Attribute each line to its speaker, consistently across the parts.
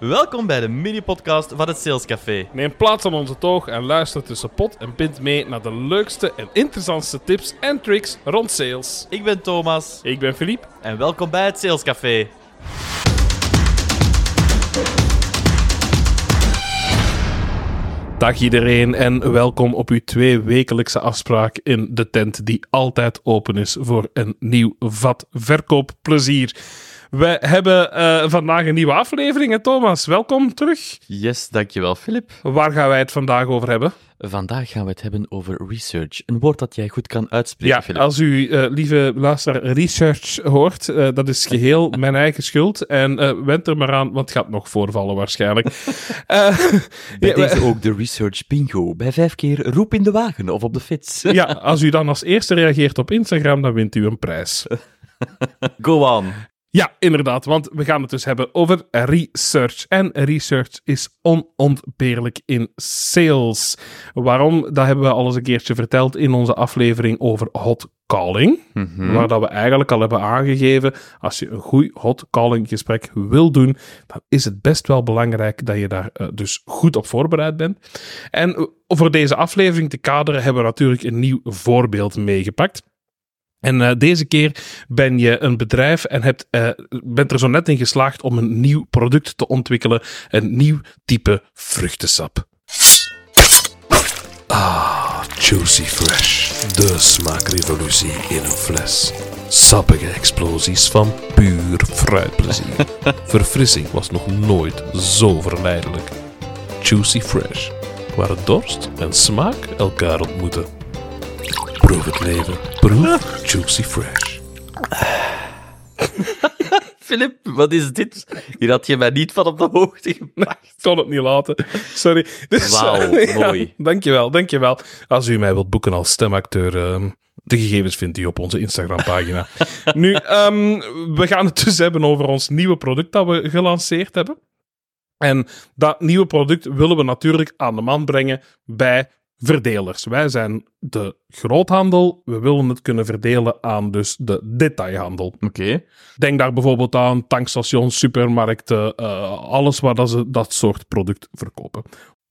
Speaker 1: Welkom bij de mini-podcast van het Sales Café.
Speaker 2: Neem plaats aan onze toog en luister tussen pot en pint mee naar de leukste en interessantste tips en tricks rond sales.
Speaker 1: Ik ben Thomas
Speaker 2: Ik ben Philippe.
Speaker 1: en welkom bij het Sales Café.
Speaker 2: Dag iedereen en welkom op uw twee wekelijkse afspraak in de tent die altijd open is voor een nieuw vat verkoopplezier. We hebben eh, vandaag een nieuwe aflevering, hè, Thomas. Welkom terug.
Speaker 1: Yes, dankjewel Filip.
Speaker 2: Waar gaan wij het vandaag over hebben?
Speaker 1: Vandaag gaan we het hebben over research. Een woord dat jij goed kan uitspreken,
Speaker 2: Ja, als u, eh, lieve luisteraar, research hoort, eh, dat is geheel mijn eigen schuld. En eh wend er maar aan, want het gaat nog voorvallen waarschijnlijk.
Speaker 1: Bij deze ook de research bingo. Bij vijf keer roep in de wagen of op de fiets.
Speaker 2: ja, als u dan als eerste reageert op Instagram, dan wint u een prijs.
Speaker 1: Go on.
Speaker 2: Ja, inderdaad, want we gaan het dus hebben over research. En research is onontbeerlijk in sales. Waarom? Dat hebben we al eens een keertje verteld in onze aflevering over hot calling.
Speaker 1: Mhm.
Speaker 2: Waar dat we eigenlijk al hebben aangegeven, als je een goed hot calling gesprek wil doen, dan is het best wel belangrijk dat je daar eh, dus goed op voorbereid bent. En voor deze aflevering te kaderen hebben we natuurlijk een nieuw voorbeeld meegepakt. En eh, deze keer ben je een bedrijf en hebt, eh, bent er zo net in geslaagd om een nieuw product te ontwikkelen. Een nieuw type vruchtensap. Ah, Juicy Fresh. De smaakrevolutie in een fles. Sappige explosies van puur fruitplezier. Verfrissing was nog nooit zo verleidelijk. Juicy Fresh. Waar dorst en smaak elkaar ontmoeten. Proef het leven. Proef Juicy Fresh.
Speaker 1: Filip, wat is dit? Hier had je mij niet van op de hoogte gebracht.
Speaker 2: Ik kon het niet laten. Sorry. Dus,
Speaker 1: Wauw,
Speaker 2: ja,
Speaker 1: mooi.
Speaker 2: Dankjewel, dankjewel. Als u mij wilt boeken als stemacteur, ehm, de gegevens vindt u op onze Instagram-pagina. nu, ehm, we gaan het dus hebben over ons nieuwe product dat we gelanceerd hebben. En dat nieuwe product willen we natuurlijk aan de man brengen bij verdelers. Wij zijn de groothandel. We willen het kunnen verdelen aan dus de detailhandel.
Speaker 1: Oké.
Speaker 2: Denk daar bijvoorbeeld aan tankstations, supermarkten, eh, alles waar dat ze dat soort product verkopen.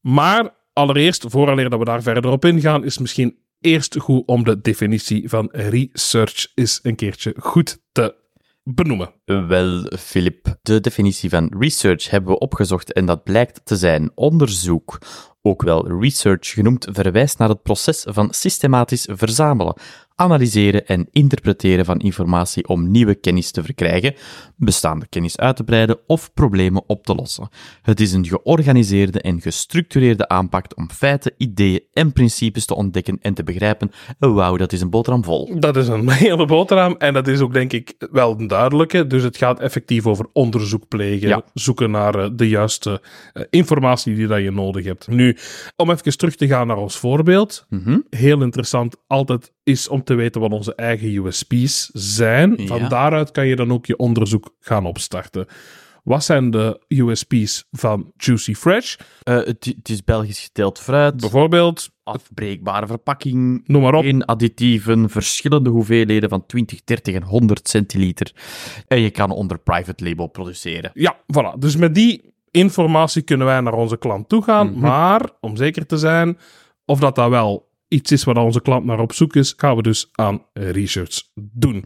Speaker 2: Maar allereerst, vooraleer dat we daar verder op ingaan, is misschien eerst goed om de definitie van research eens een keertje goed te benoemen.
Speaker 1: Wel, Filip, de definitie van research hebben we opgezocht en dat blijkt te zijn onderzoek. Ook wel research genoemd verwijst naar het proces van systematisch verzamelen, analyseren en interpreteren van informatie om nieuwe kennis te verkrijgen, bestaande kennis uit te breiden of problemen op te lossen. Het is een georganiseerde en gestructureerde aanpak om feiten, ideeën en principes te ontdekken en te begrijpen. Wauw, dat is een boterham vol.
Speaker 2: Dat is een hele boterham en dat is ook denk ik wel een duidelijke. Het gaat effectief over onderzoek plegen,
Speaker 1: Ja.
Speaker 2: zoeken naar eh, de juiste eh, informatie die dat je nodig hebt. Nu, om even terug te gaan naar ons voorbeeld.
Speaker 1: Mhm.
Speaker 2: Heel interessant altijd is om te weten wat onze eigen USP's zijn.
Speaker 1: Ja.
Speaker 2: Van daaruit kan je dan ook je onderzoek gaan opstarten. Wat zijn de USP's van Juicy Fresh?
Speaker 1: Eh, het, het is Belgisch geteeld fruit.
Speaker 2: Bijvoorbeeld,
Speaker 1: afbreekbare verpakking,
Speaker 2: noem maar op.
Speaker 1: geen additieven, verschillende hoeveelheden van 20, 30 en 100 centiliter. En je kan onder private label produceren.
Speaker 2: Ja, voilà. Dus met die informatie kunnen wij naar onze klant toe gaan.
Speaker 1: Mhm.
Speaker 2: Maar om zeker te zijn of dat dat wel iets is waar onze klant naar op zoek is, gaan we dus aan research doen.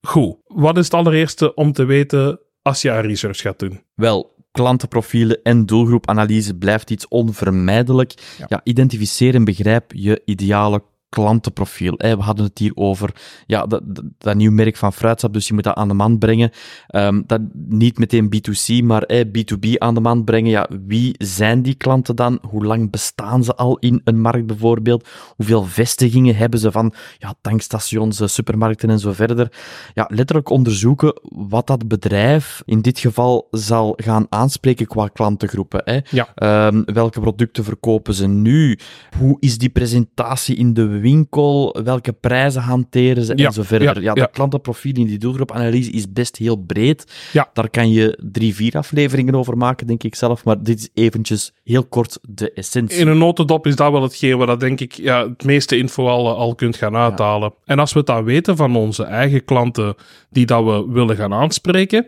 Speaker 2: Goed, wat is het allereerste om te weten als je aan research gaat doen?
Speaker 1: Wel, klantenprofielen en doelgroepanalyse blijft iets onvermijdelijk.
Speaker 2: Ja.
Speaker 1: Ja. identificeer en begrijp je ideale klantenprofiel. hè. We hadden het hier over ja, dat, dat, dat nieuw merk van fruitsap, dus je moet dat aan de man brengen. Ehm, dat niet meteen B2C, maar hè, B2B aan de man brengen. Ja, wie zijn die klanten dan? Hoe lang bestaan ze al in een markt bijvoorbeeld? Hoeveel vestigingen hebben ze van ja, tankstations, eh, supermarkten en zo verder? Ja, letterlijk onderzoeken wat dat bedrijf in dit geval zal gaan aanspreken qua klantengroepen. Hè.
Speaker 2: Ja.
Speaker 1: Ehm, welke producten verkopen ze nu? Hoe is die presentatie in de winkel? Welke prijzen hanteren ze?
Speaker 2: Ja,
Speaker 1: En zo verder.
Speaker 2: ja,
Speaker 1: Ja,
Speaker 2: ja.
Speaker 1: dat klantenprofiel in die doelgroepanalyse is best heel breed.
Speaker 2: Ja.
Speaker 1: Daar kan je drie, vier afleveringen over maken, denk ik zelf. Maar dit is eventjes heel kort de essentie.
Speaker 2: In een notendop is dat wel hetgeen waar dat denk ik ja, het meeste info al, al kunt gaan uithalen. En als we het dan weten van onze eigen klanten die dat we willen gaan aanspreken,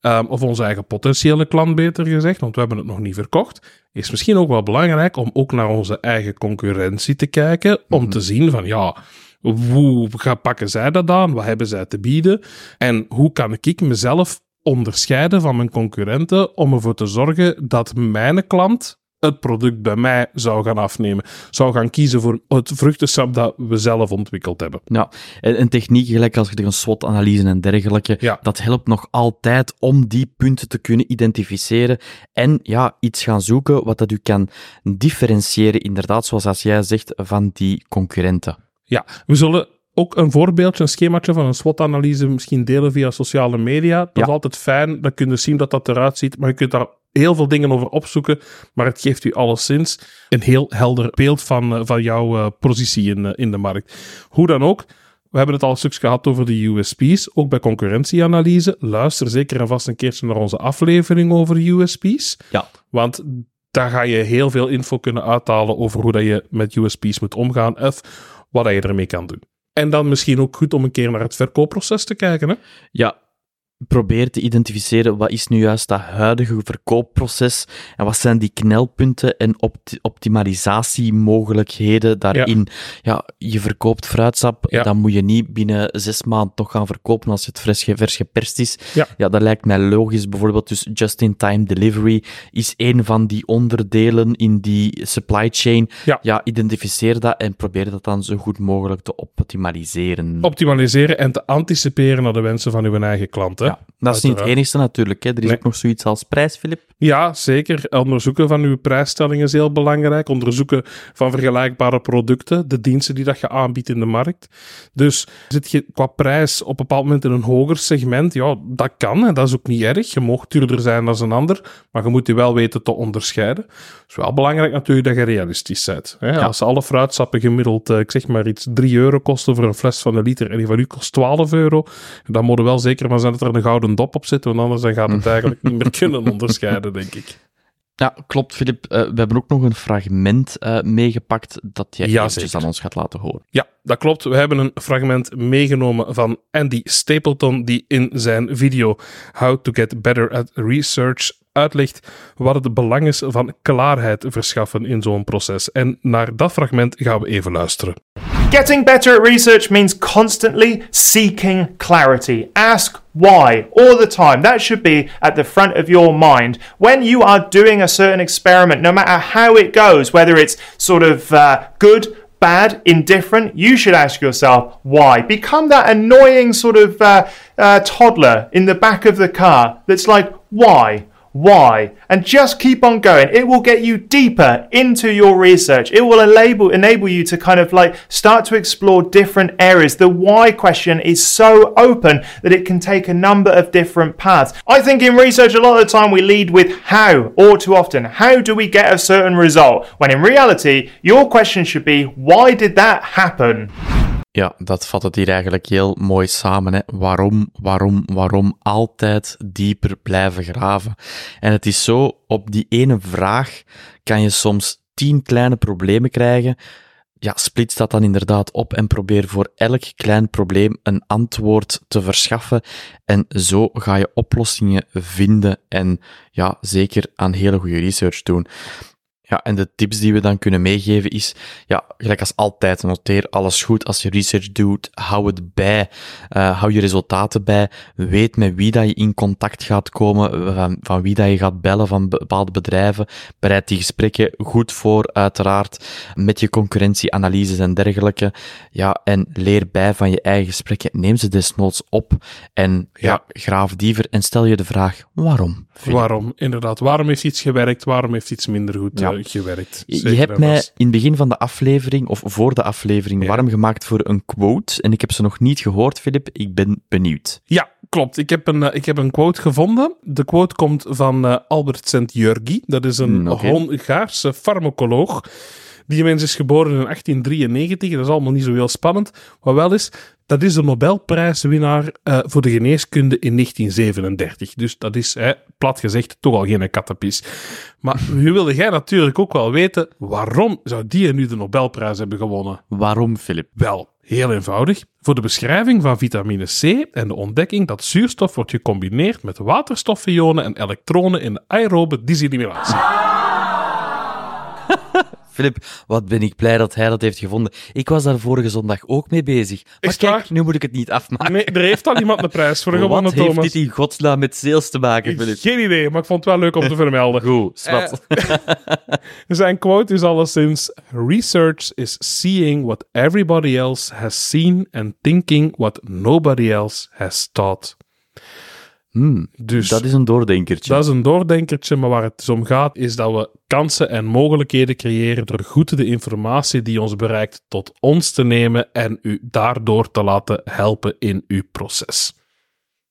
Speaker 2: ehm, of onze eigen potentiële klant beter gezegd, want we hebben het nog niet verkocht, is misschien ook wel belangrijk om ook naar onze eigen concurrentie te kijken, om
Speaker 1: Mhm.
Speaker 2: te zien van ja, hoe gaan pakken zij dat aan? Wat hebben zij te bieden? En hoe kan ik mezelf onderscheiden van mijn concurrenten om ervoor te zorgen dat mijn klant het product bij mij zou gaan afnemen, zou gaan kiezen voor het vruchtensap dat we zelf ontwikkeld hebben.
Speaker 1: Ja, en, en techniek, gelijk als je een SWOT-analyse en dergelijke,
Speaker 2: Ja.
Speaker 1: dat helpt nog altijd om die punten te kunnen identificeren en ja, iets gaan zoeken wat dat u kan differentiëren, inderdaad, zoals als jij zegt, van die concurrenten.
Speaker 2: Ja, we zullen ook een voorbeeldje, een schemaatje van een SWOT-analyse misschien delen via sociale media. Dat
Speaker 1: Ja.
Speaker 2: is altijd fijn, dan kun je zien dat dat eruit ziet, maar je kunt daar heel veel dingen over opzoeken, maar het geeft u alleszins een heel helder beeld van, eh, van jouw eh, positie in, eh, in de markt. Hoe dan ook, we hebben het al een stukje gehad over de USP's, ook bij concurrentieanalyse. Luister zeker en vast een keertje naar onze aflevering over USP's,
Speaker 1: Ja.
Speaker 2: want daar ga je heel veel info kunnen uithalen over hoe dat je met USP's moet omgaan of wat dat je ermee kan doen. En dan misschien ook goed om een keer naar het verkoopproces te kijken. Hè?
Speaker 1: Ja, probeer te identificeren wat is nu juist dat huidige verkoopproces en wat zijn die knelpunten en opt optimalisatiemogelijkheden daarin. Ja. je verkoopt fruitsap,
Speaker 2: Ja.
Speaker 1: dan moet je niet binnen zes maanden toch gaan verkopen als het vers, vers geperst is.
Speaker 2: Ja.
Speaker 1: ja, dat lijkt mij logisch. Bijvoorbeeld dus just-in-time delivery is een van die onderdelen in die supply chain.
Speaker 2: Ja.
Speaker 1: identificeer dat en probeer dat dan zo goed mogelijk te optimaliseren.
Speaker 2: Optimaliseren en te anticiperen naar de wensen van uw eigen klant. Hè?
Speaker 1: Ja, dat is niet het enigste natuurlijk. Hè. Er is
Speaker 2: Nee.
Speaker 1: ook nog zoiets als prijs, Filip.
Speaker 2: Ja, zeker. Onderzoeken van uw prijsstelling is heel belangrijk. Onderzoeken van vergelijkbare producten, de diensten die dat je aanbiedt in de markt. Dus zit je qua prijs op een bepaald moment in een hoger segment, ja, dat kan en dat is ook niet erg. Je mag duurder zijn dan een ander, maar je moet je wel weten te onderscheiden. Het is wel belangrijk natuurlijk dat je realistisch bent. Hè?
Speaker 1: Ja.
Speaker 2: Als alle fruitsappen gemiddeld, eh, ik zeg maar iets, 3 euro kosten voor een fles van een liter en die van u kost 12 euro, dan moet er wel zeker van zijn dat er een gouden dop op zit, want anders dan gaat het eigenlijk niet meer kunnen onderscheiden, denk ik.
Speaker 1: Ja, klopt, Filip. Eh, we hebben ook nog een fragment eh, meegepakt dat jij
Speaker 2: Ja,
Speaker 1: aan ons gaat laten horen.
Speaker 2: Ja, dat klopt. We hebben een fragment meegenomen van Andy Stapleton, die in zijn video How to Get Better at Research uitlegt wat het belang is van klaarheid verschaffen in zo'n proces. En naar dat fragment gaan we even luisteren.
Speaker 3: Getting better at research means constantly seeking clarity. Ask why all the time. That should be at the front of your mind. When you are doing a certain experiment, no matter how it goes, whether it's sort of uh, good, bad, indifferent, you should ask yourself why. Become that annoying sort of uh, uh, toddler in the back of the car that's like, why? Why, and just keep on going. It will get you deeper into your research. It will enable enable you to kind of like start to explore different areas. The why question is so open that it can take a number of different paths. I think in research a lot of the time we lead with how, or too often, how do we get a certain result? When in reality, your question should be why did that happen?
Speaker 1: Ja, dat vat het hier eigenlijk heel mooi samen. Hè. Waarom, waarom, waarom altijd dieper blijven graven? En het is zo, op die ene vraag kan je soms tien kleine problemen krijgen. Ja, splits dat dan inderdaad op en probeer voor elk klein probleem een antwoord te verschaffen. En zo ga je oplossingen vinden en ja, zeker aan hele goede research doen. Ja, en de tips die we dan kunnen meegeven is, ja, gelijk als altijd, noteer alles goed. Als je research doet, hou het bij. Uh, hou je resultaten bij. Weet met wie dat je in contact gaat komen, van, van wie dat je gaat bellen van bepaalde bedrijven. Bereid die gesprekken goed voor, uiteraard, met je concurrentieanalyses en dergelijke. Ja, en leer bij van je eigen gesprekken. Neem ze desnoods op en ja, ja graaf diever en stel je de vraag, waarom?
Speaker 2: Waarom, inderdaad. Waarom heeft iets gewerkt? Waarom heeft iets minder goed ja.
Speaker 1: Zeker je hebt mij was. in het begin van de aflevering, of voor de aflevering, ja. warm gemaakt voor een quote. En ik heb ze nog niet gehoord, Filip. Ik ben benieuwd.
Speaker 2: Ja, klopt. Ik heb een, uh, ik heb een quote gevonden. De quote komt van uh, Albert Szent-Jurgi. Dat is een mm, okay. Hongaarse farmacoloog. Die mens is geboren in 1893. Dat is allemaal niet zo heel spannend. Wat wel is, dat is de Nobelprijswinnaar uh, voor de geneeskunde in 1937. Dus dat is, hè, plat gezegd, toch al geen kattenpis. Maar nu wilde jij natuurlijk ook wel weten, waarom zou die nu de Nobelprijs hebben gewonnen?
Speaker 1: Waarom, Filip?
Speaker 2: Wel, Heel eenvoudig. Voor de beschrijving van vitamine C en de ontdekking dat zuurstof wordt gecombineerd met waterstofionen en elektronen in de aerobe desimelatie.
Speaker 1: Filip, wat ben ik blij dat hij dat heeft gevonden. Ik was daar vorige zondag ook mee bezig. Maar
Speaker 2: Echt
Speaker 1: kijk,
Speaker 2: waar?
Speaker 1: nu moet ik het niet afmaken.
Speaker 2: Nee, er heeft al iemand een prijs voor gewonnen,
Speaker 1: wat heeft
Speaker 2: Thomas.
Speaker 1: dit in godsnaam met sales te maken, Filip?
Speaker 2: Geen idee, maar ik vond het wel leuk om te vermelden.
Speaker 1: Goed, zwart.
Speaker 2: Zijn quote is alleszins: Research is seeing what everybody else has seen and thinking what nobody else has thought.
Speaker 1: Hmm,
Speaker 2: Dus
Speaker 1: dat is een doordenkertje.
Speaker 2: dat is een doordenkertje, maar waar het dus om gaat is dat we kansen en mogelijkheden creëren door goed de informatie die ons bereikt tot ons te nemen en u daardoor te laten helpen in uw proces.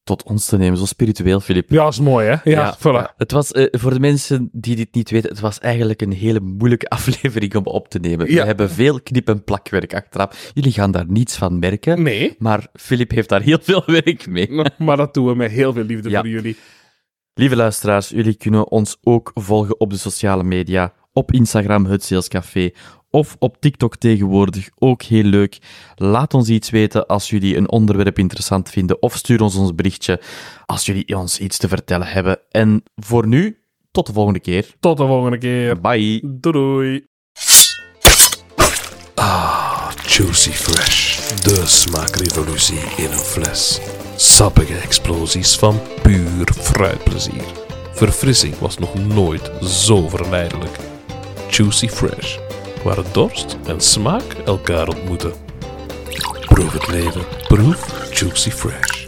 Speaker 1: Tot ons te nemen, zo spiritueel, Filip.
Speaker 2: Ja, is mooi hè? Ja, voilà.
Speaker 1: Het was, eh, voor de mensen die dit niet weten, het was eigenlijk een hele moeilijke aflevering om op te nemen.
Speaker 2: Ja.
Speaker 1: We hebben veel knip- en plakwerk achteraf. Jullie gaan daar niets van merken,
Speaker 2: Nee,
Speaker 1: maar Filip heeft daar heel veel werk mee.
Speaker 2: maar dat doen we met heel veel liefde
Speaker 1: Ja.
Speaker 2: voor jullie.
Speaker 1: Lieve luisteraars, jullie kunnen ons ook volgen op de sociale media, op Instagram het Salescafé of op TikTok tegenwoordig, ook heel leuk. Laat ons iets weten als jullie een onderwerp interessant vinden of stuur ons ons berichtje als jullie ons iets te vertellen hebben. En voor nu, tot de volgende keer.
Speaker 2: Tot de volgende keer.
Speaker 1: Bye.
Speaker 2: Doei doei.
Speaker 4: Ah, Juicy Fresh. De smaakrevolutie in een fles. Sappige explosies van puur fruitplezier. Verfrissing was nog nooit zo verleidelijk. Juicy Fresh. Waar dorst en smaak elkaar ontmoeten. Proef het leven. Proef Juicy Fresh.